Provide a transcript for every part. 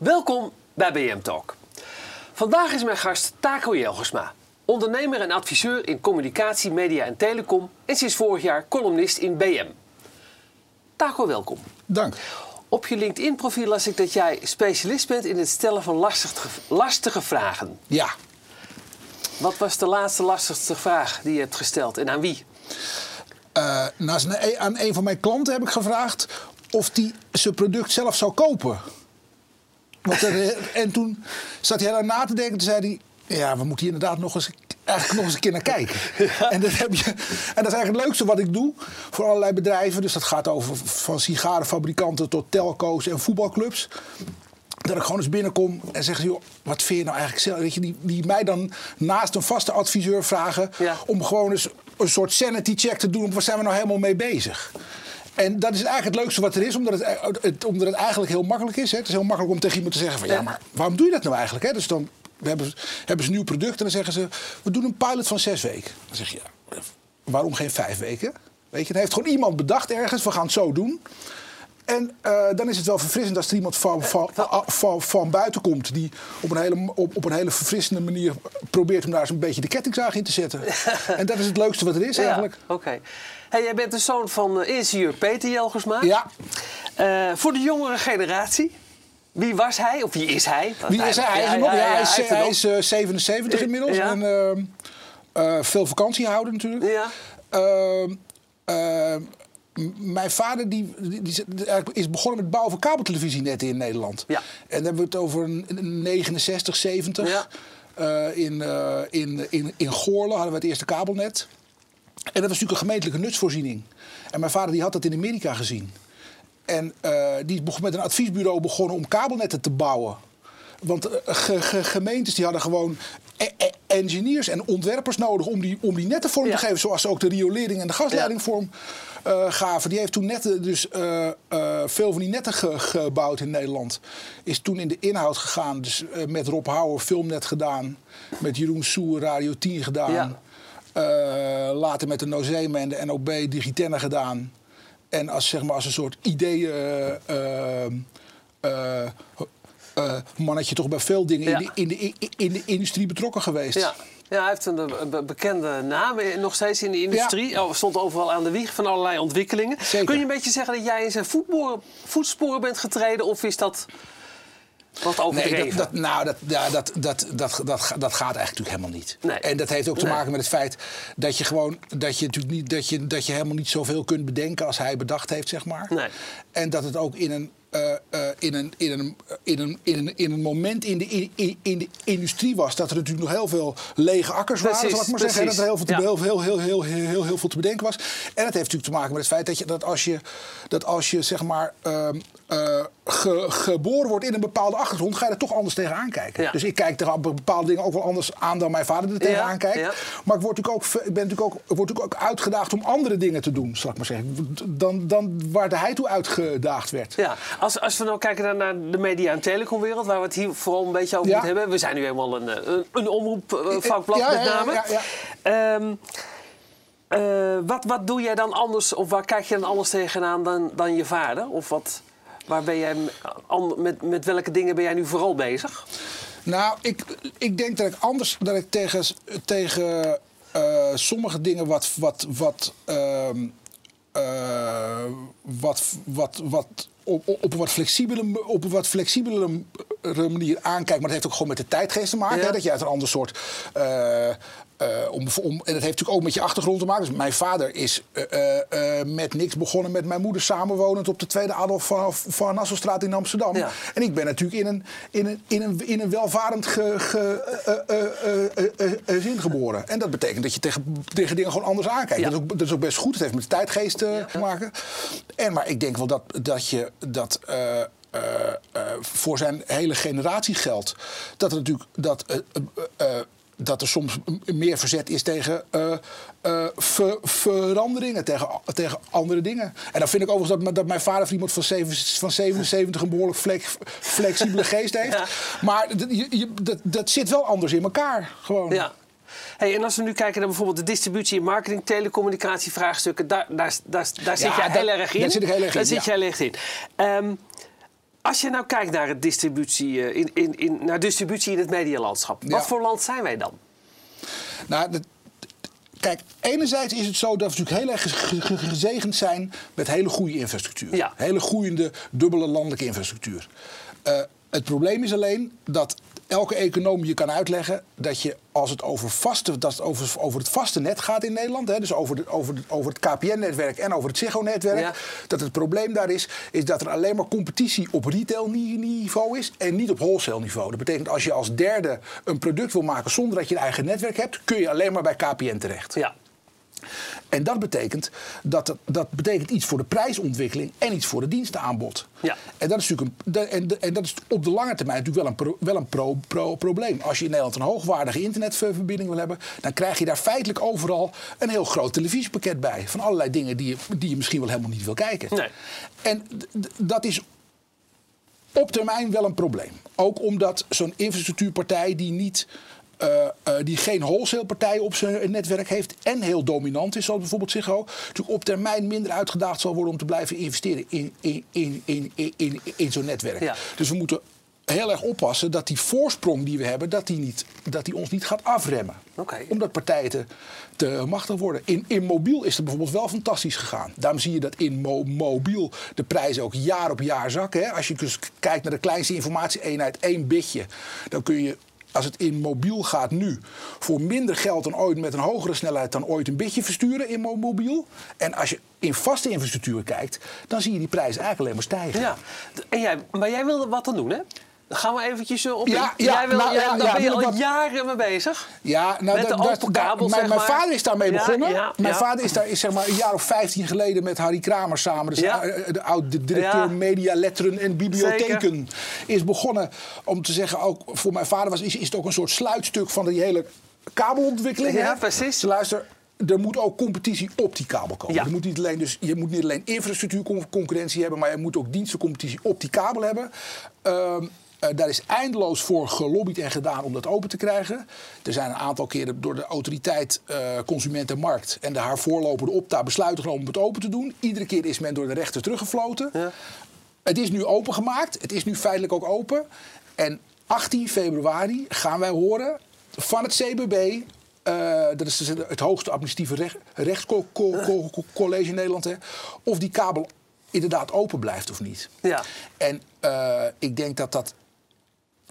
Welkom bij BM Talk. Vandaag is mijn gast Taco Jelgersma, ondernemer en adviseur in communicatie, media en telecom en sinds vorig jaar columnist in BM. Taco, welkom. Dank. Op je LinkedIn-profiel las ik dat jij specialist bent in het stellen van lastige, lastige vragen. Ja. Wat was de laatste lastigste vraag die je hebt gesteld en aan wie? Uh, nou, aan een van mijn klanten heb ik gevraagd of die zijn product zelf zou kopen. Want er, en toen zat hij daar na te denken. Toen zei hij: Ja, we moeten hier inderdaad nog eens, eigenlijk nog eens een keer naar kijken. En, dat heb je, en dat is eigenlijk het leukste wat ik doe voor allerlei bedrijven. Dus dat gaat over van sigarenfabrikanten tot telco's en voetbalclubs. Dat ik gewoon eens binnenkom en zeg: joh, wat vind je nou eigenlijk zelf? Weet je, die, die mij dan naast een vaste adviseur vragen om gewoon eens een soort sanity check te doen. Waar zijn we nou helemaal mee bezig? En dat is eigenlijk het leukste wat er is, omdat het, omdat het eigenlijk heel makkelijk is. Hè. Het is heel makkelijk om tegen iemand te zeggen van ja, maar waarom doe je dat nou eigenlijk? Hè? Dus dan we hebben, hebben ze een nieuw product en dan zeggen ze, we doen een pilot van zes weken. Dan zeg je, ja, waarom geen vijf weken? Weet je, dan heeft gewoon iemand bedacht ergens, we gaan het zo doen. En uh, dan is het wel verfrissend als er iemand van, van, van, van buiten komt... die op een, hele, op, op een hele verfrissende manier probeert om daar eens een beetje de kettingzaag in te zetten. en dat is het leukste wat er is eigenlijk. Oké. Okay. Hey, jij bent de zoon van uh, ingenieur Peter Jelgersma. Ja. Uh, voor de jongere generatie... Wie was hij? Of wie is hij? Wie is hij? Hij is, nog, ja, hij is, hij is uh, 77 inmiddels. Ja. En uh, veel vakantie houden natuurlijk. Ja. Mijn vader die, die, die, is begonnen met bouwen van kabeltelevisienetten in Nederland. Ja. En dan hebben we het over 69, 70. Ja. In, in, in, in Goorlen hadden we het eerste kabelnet. En dat was natuurlijk een gemeentelijke nutsvoorziening. En mijn vader die had dat in Amerika gezien. En uh, die is met een adviesbureau begonnen om kabelnetten te bouwen. Want ge, ge, gemeentes die hadden gewoon e e engineers en ontwerpers nodig om die, om die netten vorm ja. te geven. Zoals ze ook de riolering en de gasleiding vorm uh, gaven. Die heeft toen netten, dus veel van die netten ge gebouwd in Nederland. Is toen in de inhoud gegaan. Dus met Rob Houwer filmnet gedaan. Met Jeroen Soer Radio 10 gedaan. Ja. Later met de Nozema en de NOB Digitenne gedaan. En als, zeg maar, als een soort ideeën uh, mannetje toch bij veel dingen ja. in, de, in, de, in, de, industrie betrokken geweest. Ja. Ja, hij heeft een, bekende naam nog steeds in de industrie. Ja. Oh, stond overal aan de wieg van allerlei ontwikkelingen. Zeker. Kun je een beetje zeggen dat jij in zijn voetsporen bent getreden? Of is dat wat overdreven? Nee, dat, dat, nou, dat, ja, dat, dat, dat, dat, dat gaat eigenlijk natuurlijk helemaal niet. Nee. En dat heeft ook te maken met het feit dat je gewoon dat je natuurlijk niet dat je, dat je helemaal niet zoveel kunt bedenken als hij bedacht heeft, zeg maar. Nee. En dat het ook in een uh, uh, in, een, in, een, in, een, in, een, in een moment in de, in, in de industrie was dat er natuurlijk nog heel veel lege akkers precies, waren, zal ik maar precies. zeggen. Dat er heel veel, te, Ja. heel, heel, heel, heel, heel, heel, heel veel te bedenken was. En het heeft natuurlijk te maken met het feit dat, je, dat, als, je, dat als je zeg maar ehm, eh, ge- geboren wordt in een bepaalde achtergrond, ga je er toch anders tegenaan kijken. Ja. Dus ik kijk tegen bepaalde dingen ook wel anders aan dan mijn vader er tegenaan Ja, kijkt. ja. Maar ik word natuurlijk ook, ik ben natuurlijk ook, ik word natuurlijk ook uitgedaagd om andere dingen te doen, zal ik maar zeggen. Dan, dan waar hij toe uitgedaagd werd. Ja, als, als we nou kijken naar, de media- en telecomwereld, waar we het hier vooral een beetje over moeten hebben. We zijn nu helemaal een, eh, een, een omroepvakblad met name. ja, ja, Ehm, eh, wat, wat doe jij dan anders, of waar kijk je dan anders tegenaan dan, dan je vader? Of wat, waar ben jij, met, met welke dingen ben jij nu vooral bezig? Nou, ik, ik denk dat ik anders dat ik tegen, tegen eh, sommige dingen wat. wat, wat ehm, eh, wat, wat, wat op, op een wat flexibele, op een wat flexibelere manier aankijkt. Maar dat heeft ook gewoon met de tijdgeest te maken. Ja. Hè? Dat je uit een ander soort. eh, eh, om, om, en dat heeft natuurlijk ook met je achtergrond te maken. Dus mijn vader is eh, eh, eh, met niks begonnen met mijn moeder samenwonend op de tweede Adolf van, van Nassaustraat in Amsterdam. Ja. En ik ben natuurlijk in een, in een, in een, in een welvarend ge, ge, eh, eh, eh, eh, eh, eh, zin geboren. En dat betekent dat je tegen, tegen dingen gewoon anders aankijkt. Ja. Dat, is ook, dat is ook best goed. Het heeft met de tijdgeest eh, te maken. En, maar ik denk wel dat, dat je dat. eh, eh, eh, voor zijn hele generatie geldt. Dat er natuurlijk dat, eh, eh, eh, dat er soms meer verzet is tegen eh, eh, ver- veranderingen, tegen, tegen andere dingen. En dan vind ik overigens dat, dat mijn vader voor iemand van, van 77 een behoorlijk flex- flexibele geest heeft. Ja. Maar dat, je, je- dat, dat zit wel anders in elkaar. Gewoon. Ja. Hey, en als we nu kijken naar bijvoorbeeld de distributie en marketing, telecommunicatievraagstukken, daar, daar, daar, daar zit jij dat- heel erg in. daar zit ik heel erg Daar in, zit ja. jij heel erg in. Ehm, Als je nou kijkt naar, het distributie, eh, in, in, in, naar distributie in het medialandschap, Ja. wat voor land zijn wij dan? Nou, kijk, enerzijds is het zo dat we natuurlijk heel erg ge- ge- gezegend zijn met hele goede infrastructuur. Ja. Hele groeiende, dubbele landelijke infrastructuur. Eh, het probleem is alleen dat elke econoom je kan uitleggen dat je als het over, vaste, dat het over, over het vaste net gaat in Nederland, hè, dus over, de, over, de, over het KPN-netwerk en over het Ziggo-netwerk, Ja. dat het probleem daar is, is dat er alleen maar competitie op retail-niveau is en niet op wholesale-niveau. Dat betekent als je als derde een product wil maken zonder dat je een eigen netwerk hebt, kun je alleen maar bij KPN terecht. Ja. En dat betekent, dat, dat betekent iets voor de prijsontwikkeling en iets voor het dienstenaanbod. Ja. En, dat is natuurlijk een, en, en dat is op de lange termijn natuurlijk wel een, pro, wel een pro, pro- probleem. Als je in Nederland een hoogwaardige internetverbinding wil hebben, dan krijg je daar feitelijk overal een heel groot televisiepakket bij. Van allerlei dingen die je, die je misschien wel helemaal niet wil kijken. Nee. En dat is op termijn wel een probleem. Ook omdat zo'n infrastructuurpartij die niet. Eh, eh, die geen wholesale partijen op zijn netwerk heeft en heel dominant is, zoals bijvoorbeeld Ziggo, natuurlijk op termijn minder uitgedaagd zal worden om te blijven investeren in, in, in, in, in, in, zo'n netwerk. Ja. Dus we moeten heel erg oppassen dat die voorsprong die we hebben, dat die, niet, dat die ons niet gaat afremmen. Oké. Omdat partijen te, te machtig worden. In, in mobiel is het bijvoorbeeld wel fantastisch gegaan. Daarom zie je dat in mo- mobiel de prijzen ook jaar op jaar zakken. Hè. Als je dus kijkt naar de kleinste informatie-eenheid, één bitje, dan kun je. Als het in mobiel gaat nu, voor minder geld dan ooit met een hogere snelheid dan ooit een bitje versturen in mo- mobiel. En als je in vaste infrastructuur kijkt, dan zie je die prijzen eigenlijk alleen maar stijgen. ja. En jij, maar jij wilde wat dan doen, hè? Gaan we eventjes eh, op. Ja, ja, jij wil, nou, ja, daar ben je al jaren mee bezig. Ja, nou, Met de dat- open mijn, zeg mijn maar. vader is daarmee begonnen. mijn vader is daar is zeg maar een jaar of 15 geleden met Harry Kramer samen, dus Ja. de, de oud-directeur media, letteren en bibliotheken, is begonnen om te zeggen, ook voor mijn vader was, is, is het ook een soort sluitstuk van die hele kabelontwikkeling. Ja, hè? precies. Dus luister, er moet ook competitie op die kabel komen. Ja. Er moet niet alleen, dus, je moet niet alleen infrastructuurconcurrentie hebben, maar je moet ook dienstencompetitie op die kabel hebben. Ehm, eh, daar is eindeloos voor gelobbyd en gedaan om dat open te krijgen. Er zijn een aantal keren door de autoriteit eh Consument en Markt en de haar voorloper de Opta besluiten genomen om het open te doen. Iedere keer is men door de rechter teruggefloten. Ja. Het is nu opengemaakt. Het is nu feitelijk ook open. En 18 februari gaan wij horen van het CBB. eh, dat is dus het hoogste administratieve recht, rechtscollege in Nederland. Hè, of die kabel inderdaad open blijft of niet. Ja. En eh, ik denk dat dat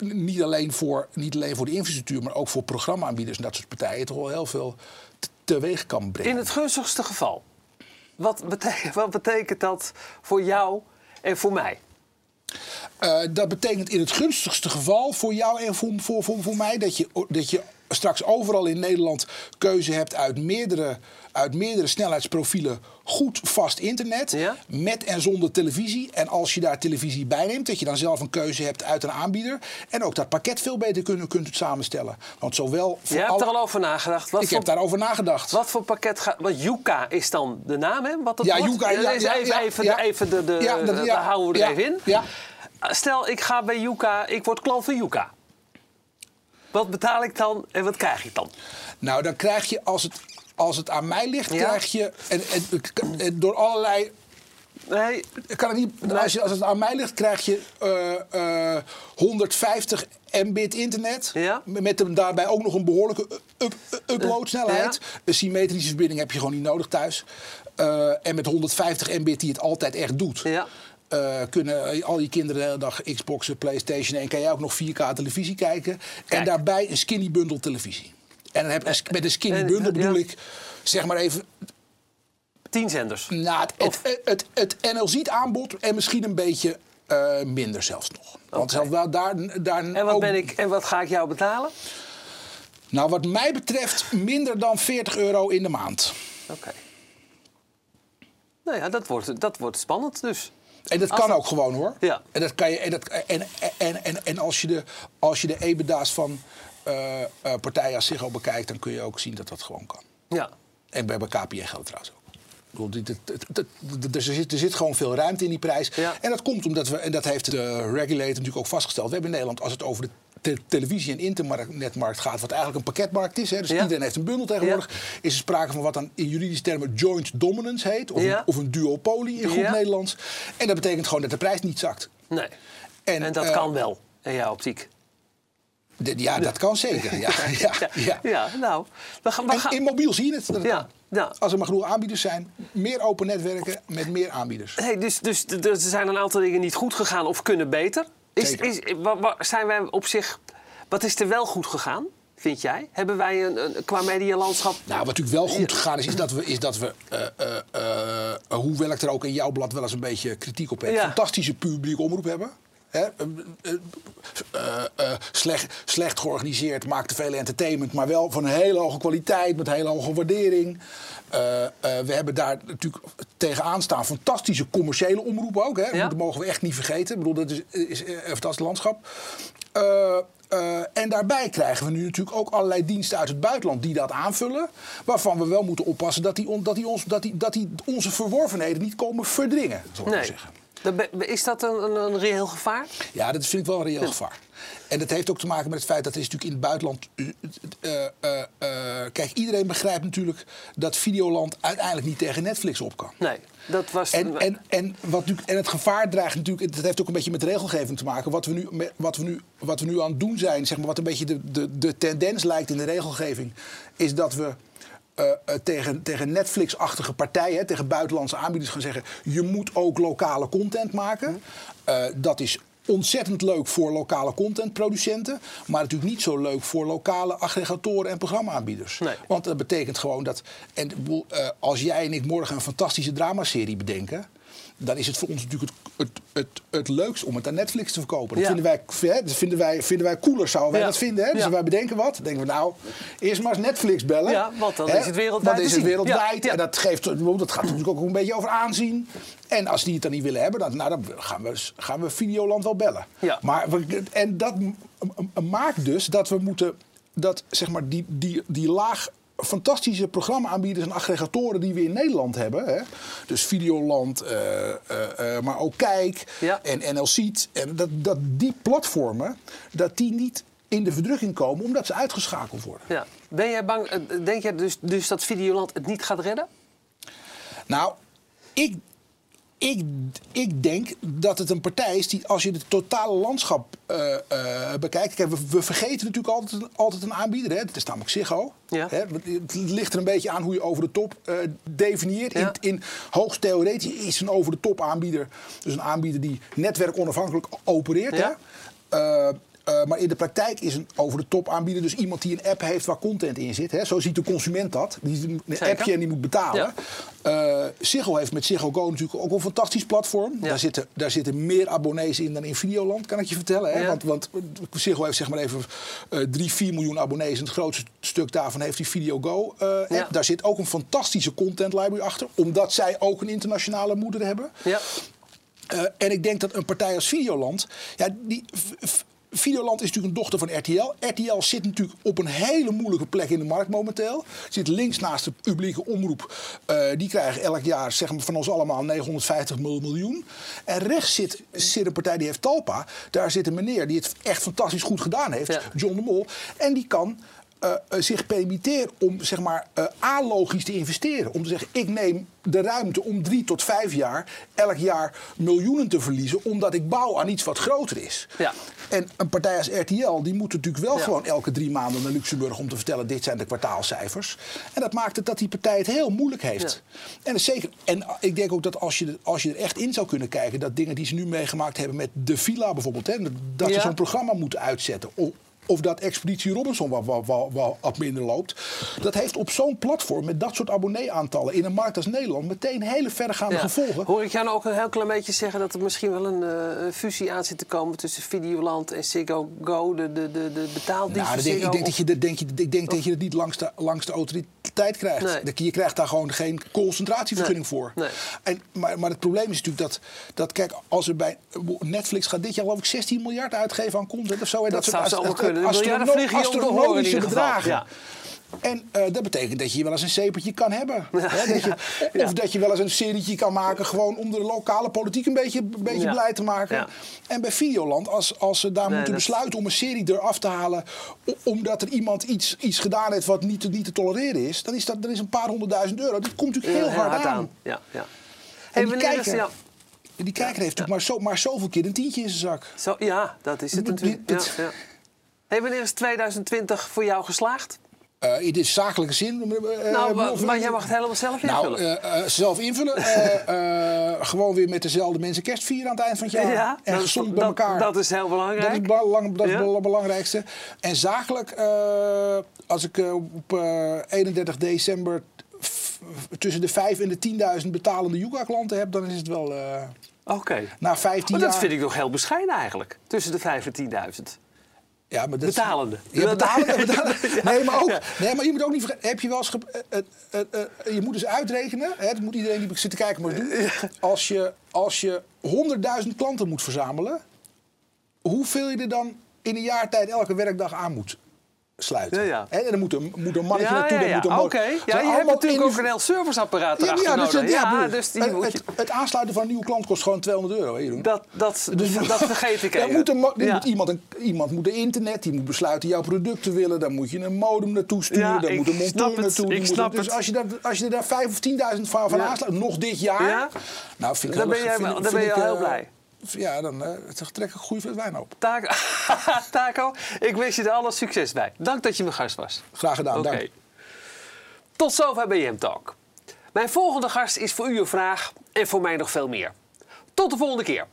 niet alleen, voor, niet alleen voor de infrastructuur, maar ook voor programmaaanbieders en dat soort partijen toch wel heel veel te- teweeg kan brengen. In het gunstigste geval. Wat betekent, wat betekent dat voor jou en voor mij? Eh, dat betekent in het gunstigste geval voor jou en voor, voor, voor, voor mij dat je, dat je straks overal in Nederland keuze hebt uit meerdere, uit meerdere snelheidsprofielen goed vast internet. Ja. Met en zonder televisie. En als je daar televisie bij neemt, dat je dan zelf een keuze hebt uit een aanbieder. En ook dat pakket veel beter kunt, kunt samenstellen. Want zowel voor Jij hebt er al over nagedacht. Wat Ik voor, heb daarover nagedacht. wat voor pakket gaat. Want Yuka is dan de naam, hè? Wat het Ja, wordt? Yuka, ja, even, even, de, even de, de, Ja, dat- daar houden we er even in. ja. Stel, ik ga bij Yuka, ik word klant van Yuka. Wat betaal ik dan en wat krijg ik dan? Nou, dan krijg je, als het, als het aan mij ligt, Ja. krijg je... En, en, en door allerlei Nee, kan het niet, als, je, als het aan mij ligt, krijg je eh, eh, 150 mbit internet. Ja. Met een, daarbij ook nog een behoorlijke up- up- uploadsnelheid. Ja. Een symmetrische verbinding heb je gewoon niet nodig thuis. Eh, en met 150 mbit die het altijd echt doet. Ja. eh, kunnen al je kinderen de hele dag Xboxen, Playstation en kan jij ook nog 4K televisie kijken. En daarbij een skinny bundle televisie. En dan heb je, met een skinny en- bundle bedoel ik, zeg maar even, tien zenders. nou, het, Of- het, het, het NLZ-aanbod en misschien een beetje eh, minder zelfs nog. Want zelfs wel daar, daar En wat, ook- ben ik, en wat ga ik jou betalen? Nou, wat mij betreft minder dan 40 euro in de maand. Oké. Nou ja, dat wordt, dat wordt spannend dus. En dat Als kan het- ook gewoon hoor. Ja. En, dat kan je, en, dat, en, en, en, en als je de, als je de EBITDA's van eh, eh, partijen als Ziggo bekijkt... dan kun je ook zien dat dat gewoon kan. Ja. En bij, bij KPN geldt trouwens ook. Dit- Er zit, er zit gewoon veel ruimte in die prijs. Ja. En dat komt omdat we, en dat heeft de regulator natuurlijk ook vastgesteld. We hebben in Nederland, als het over de te- televisie- en internetmarkt gaat, wat eigenlijk een pakketmarkt is. Hè, dus Ja. iedereen heeft een bundel tegenwoordig. Is er sprake van wat dan in juridische termen joint dominance heet. Of, een, of een duopolie in goed. Nederlands. En dat betekent gewoon dat de prijs niet zakt. Nee. En, dat eh, kan wel, in jouw optiek. De- ja, dat kan zeker. Ja, ja, ja. ja nou. We gaan, we gaan, in mobiel zie je het. dat Ja, ja. Als er maar genoeg aanbieders zijn, meer open netwerken met meer aanbieders. Hey, dus, dus er zijn een aantal dingen niet goed gegaan of kunnen beter. Is, is, zijn wij op zich. Wat is er wel goed gegaan, vind jij? Hebben wij een, een, qua medialandschap. Nou, wat natuurlijk wel goed gegaan is, is dat we, is dat we eh, eh, eh, hoewel ik er ook in jouw blad wel eens een beetje kritiek op heb, Ja. fantastische publieke omroep hebben. Hè? eh, eh, eh, slecht, slecht georganiseerd, maakt te veel entertainment, maar wel van een hele hoge kwaliteit, met hele hoge waardering. We hebben daar natuurlijk tegenaan staan fantastische commerciële omroepen ook. Hè? Ja. Dat mogen we echt niet vergeten. Ik bedoel, dat is, is een fantastisch landschap. En daarbij krijgen we nu natuurlijk ook allerlei diensten uit het buitenland die dat aanvullen. Waarvan we wel moeten oppassen dat die, on- dat die, ons, dat die, dat die onze verworvenheden niet komen verdringen. Zal ik Nee. zeggen. Is dat een, een, een reëel gevaar? Ja, dat vind ik wel een reëel gevaar. En dat heeft ook te maken met het feit dat er is natuurlijk in het buitenland. eh, eh, eh, kijk, iedereen begrijpt natuurlijk dat Videoland uiteindelijk niet tegen Netflix op kan. Nee, dat was. En, en, en, wat en het gevaar dreigt natuurlijk, dat heeft ook een beetje met regelgeving te maken. Wat we nu, wat we nu, wat we nu aan het doen zijn, zeg maar, wat een beetje de, de, de tendens lijkt in de regelgeving, is dat we tegen, tegen Netflix-achtige partijen, tegen buitenlandse aanbieders gaan zeggen: je moet ook lokale content maken. Eh, dat is ontzettend leuk voor lokale contentproducenten, maar natuurlijk niet zo leuk voor lokale aggregatoren en programmaaanbieders. Nee. Want dat betekent gewoon dat. En eh, als jij en ik morgen een fantastische dramaserie bedenken. Dan is het voor ons natuurlijk het, het, het, het leukst om het aan Netflix te verkopen. Dat, Ja. vinden, wij, hè, dat vinden, wij, vinden wij cooler, zouden wij Ja. dat vinden. Hè? Dus Ja. wij bedenken wat. Dan denken we nou, eerst maar eens Netflix bellen. Ja, want dan Hè? is het wereldwijd Dan te is het wereldwijd. En dat, geeft, dat gaat natuurlijk ook een beetje over aanzien. En als die het dan niet willen hebben, dan, nou, dan gaan, we, gaan we Videoland wel bellen. Ja. Maar we, en dat maakt dus dat we moeten, dat zeg maar die, die, die laag fantastische programma-aanbieders en aggregatoren die we in Nederland hebben. Hè? Dus Videoland, eh, eh, eh, maar ook Kijk Ja. en NL Seat. En dat, dat die platformen, dat die niet in de verdrukking komen omdat ze uitgeschakeld worden. Ja. Ben jij bang, denk jij dus, dus dat Videoland het niet gaat redden? Nou, ik, ik, ik denk dat het een partij is die, als je het totale landschap eh, eh, bekijkt. Kijk, we, we vergeten natuurlijk altijd, altijd een aanbieder. Hè? Dat is namelijk Ziggo. Ja. Hè? Het ligt er een beetje aan hoe je over de top eh, definieert. Ja. In, in hoogst theoretisch is een over de top aanbieder. Dus een aanbieder die netwerkonafhankelijk opereert. Ja. Hè? Eh, eh, maar in de praktijk is een over de top aanbieder dus iemand die een app heeft waar content in zit. Hè? Zo ziet de consument dat. Die een Zeker. appje en die moet betalen. Eh Ziggo heeft met Ziggo Go natuurlijk ook een fantastisch platform. Ja. Daar, zitten, daar zitten meer abonnees in dan in Videoland, kan ik je vertellen. Hè? Ja. Want, want Ziggo heeft zeg maar even eh 3, 4 miljoen abonnees. En het grootste stuk daarvan heeft die Video Go eh, app. Ja. Daar zit ook een fantastische content library achter. Omdat zij ook een internationale moeder hebben. Ja. Eh, en ik denk dat een partij als Videoland. Ja, die, Videoland is natuurlijk een dochter van RTL. RTL zit natuurlijk op een hele moeilijke plek in de markt momenteel. Zit links naast de publieke omroep. Eh, die krijgen elk jaar zeg maar, van ons allemaal 950 miljoen. En rechts zit, zit een partij die heeft Talpa. Daar zit een meneer die het echt fantastisch goed gedaan heeft. Ja. John de Mol. En die kan eh, eh, zich permitteren om zeg maar, alogisch te investeren. Om te zeggen, ik neem de ruimte om drie tot vijf jaar elk jaar miljoenen te verliezen... omdat ik bouw aan iets wat groter is. Ja. En een partij als RTL, die moet natuurlijk wel Ja. gewoon elke drie maanden naar Luxemburg... om te vertellen, dit zijn de kwartaalcijfers. En dat maakt het dat die partij het heel moeilijk heeft. En, is zeker, en ik denk ook dat als je, als je er echt in zou kunnen kijken... dat dingen die ze nu meegemaakt hebben met De Villa bijvoorbeeld... Hè, dat ze zo'n programma moeten uitzetten... Of, dat Expeditie Robinson wat, wat, wat, wat, wat minder loopt. Dat heeft op zo'n platform met dat soort abonnee-aantallen in een markt als Nederland meteen hele verregaande Ja. gevolgen. Hoor ik jou nou ook een heel klein beetje zeggen dat er misschien wel een eh, een fusie aan zit te komen tussen Videoland en Ziggo Go, de, de, de, de betaaldienst Nou, denk, ik denk dat je, dat denk je, ik denk dat je het niet langs de, langs de autoriteit krijgt. Nee. Je krijgt daar gewoon geen concentratievergunning Nee. voor. Nee. En, maar, maar het probleem is natuurlijk dat, dat kijk, als er bij Netflix gaat dit jaar geloof ik 16 miljard uitgeven aan content of zo. hè, Dat soort zou zomaar kunnen. De astrono- je om astronomische bedragen. Ja. En eh, dat betekent dat je wel eens een zepertje kan hebben. Hè, dat je, of dat je wel eens een serietje kan maken, gewoon om de lokale politiek een beetje, een beetje Ja. blij te maken. En bij Videoland, als, als ze daar Nee, moeten dat- besluiten om een serie eraf te halen, omdat er iemand iets, iets gedaan heeft wat niet, te- niet te tolereren is, dan is dat dan is een paar honderdduizend euro. Dat komt natuurlijk heel, hard, aan. Ja, ja. En Hey, die ja, Die kijker heeft natuurlijk maar, zo, maar zoveel keer een tientje in zijn zak. Zo, ja, dat is het natuurlijk. Hey, wanneer is 2020 voor jou geslaagd? Eh in de zakelijke zin. eh, nou, maar, jij mag het helemaal zelf Nou, invullen. eh, zelf invullen. Gewoon weer met dezelfde mensen kerst vieren aan het eind van het jaar. ja, en dat, gezond bij elkaar. dat is heel Dat belangrijk. is, belang, dat is het belangrijkste. En zakelijk, als ik op eh, 31 december tussen de 5 en de 10.000 betalende Yuga-klanten heb, dan is het wel Oké. na 15 Maar dat jaar. vind ik nog heel bescheiden eigenlijk. Tussen de 5 en 10.000. ja, maar dat Betalende. Ja, betalende. betalende. Ja. Nee, maar ook. Nee, maar je moet ook niet vergeten. Heb je wel eens. ge- eh, eh, eh, je moet dus uitrekenen. Hè, dat moet iedereen die zit te kijken maar doen. Als je, als je 100.000 klanten moet verzamelen. Hoeveel je er dan in een jaar tijd elke werkdag aan moet sluiten? Ja, en dan moet een, moet een mannetje naartoe. ja, moet een. Het Ja, je hebt natuurlijk ook een heel serviceapparaat Ja, erachter ja, dus, nodig. ja, dus die het, moet je... het, het aansluiten van een nieuwe klant kost gewoon 200 euro. Hè? Dat, dat, Dus dat vergeet ik Dan even. moet, een, moet iemand, een, iemand moet een internet, die moet besluiten jouw product te willen. Dan moet je een modem naartoe sturen, Ja, dan moet een monteur naartoe. ik snap dus het. als je, daar, als je er daar 5 of 10.000 van, van aansluit, nog dit jaar. Ja. Nou, vind ik Dan ben je heel eh, blij. Ja, dan eh, trek ik een goede wijn op. Taco, Taco, ik wens je er alle succes bij. Dank dat je mijn gast was. Graag gedaan, dank. Tot zover BM Talk. Mijn volgende gast is voor u een vraag en voor mij nog veel meer. Tot de volgende keer.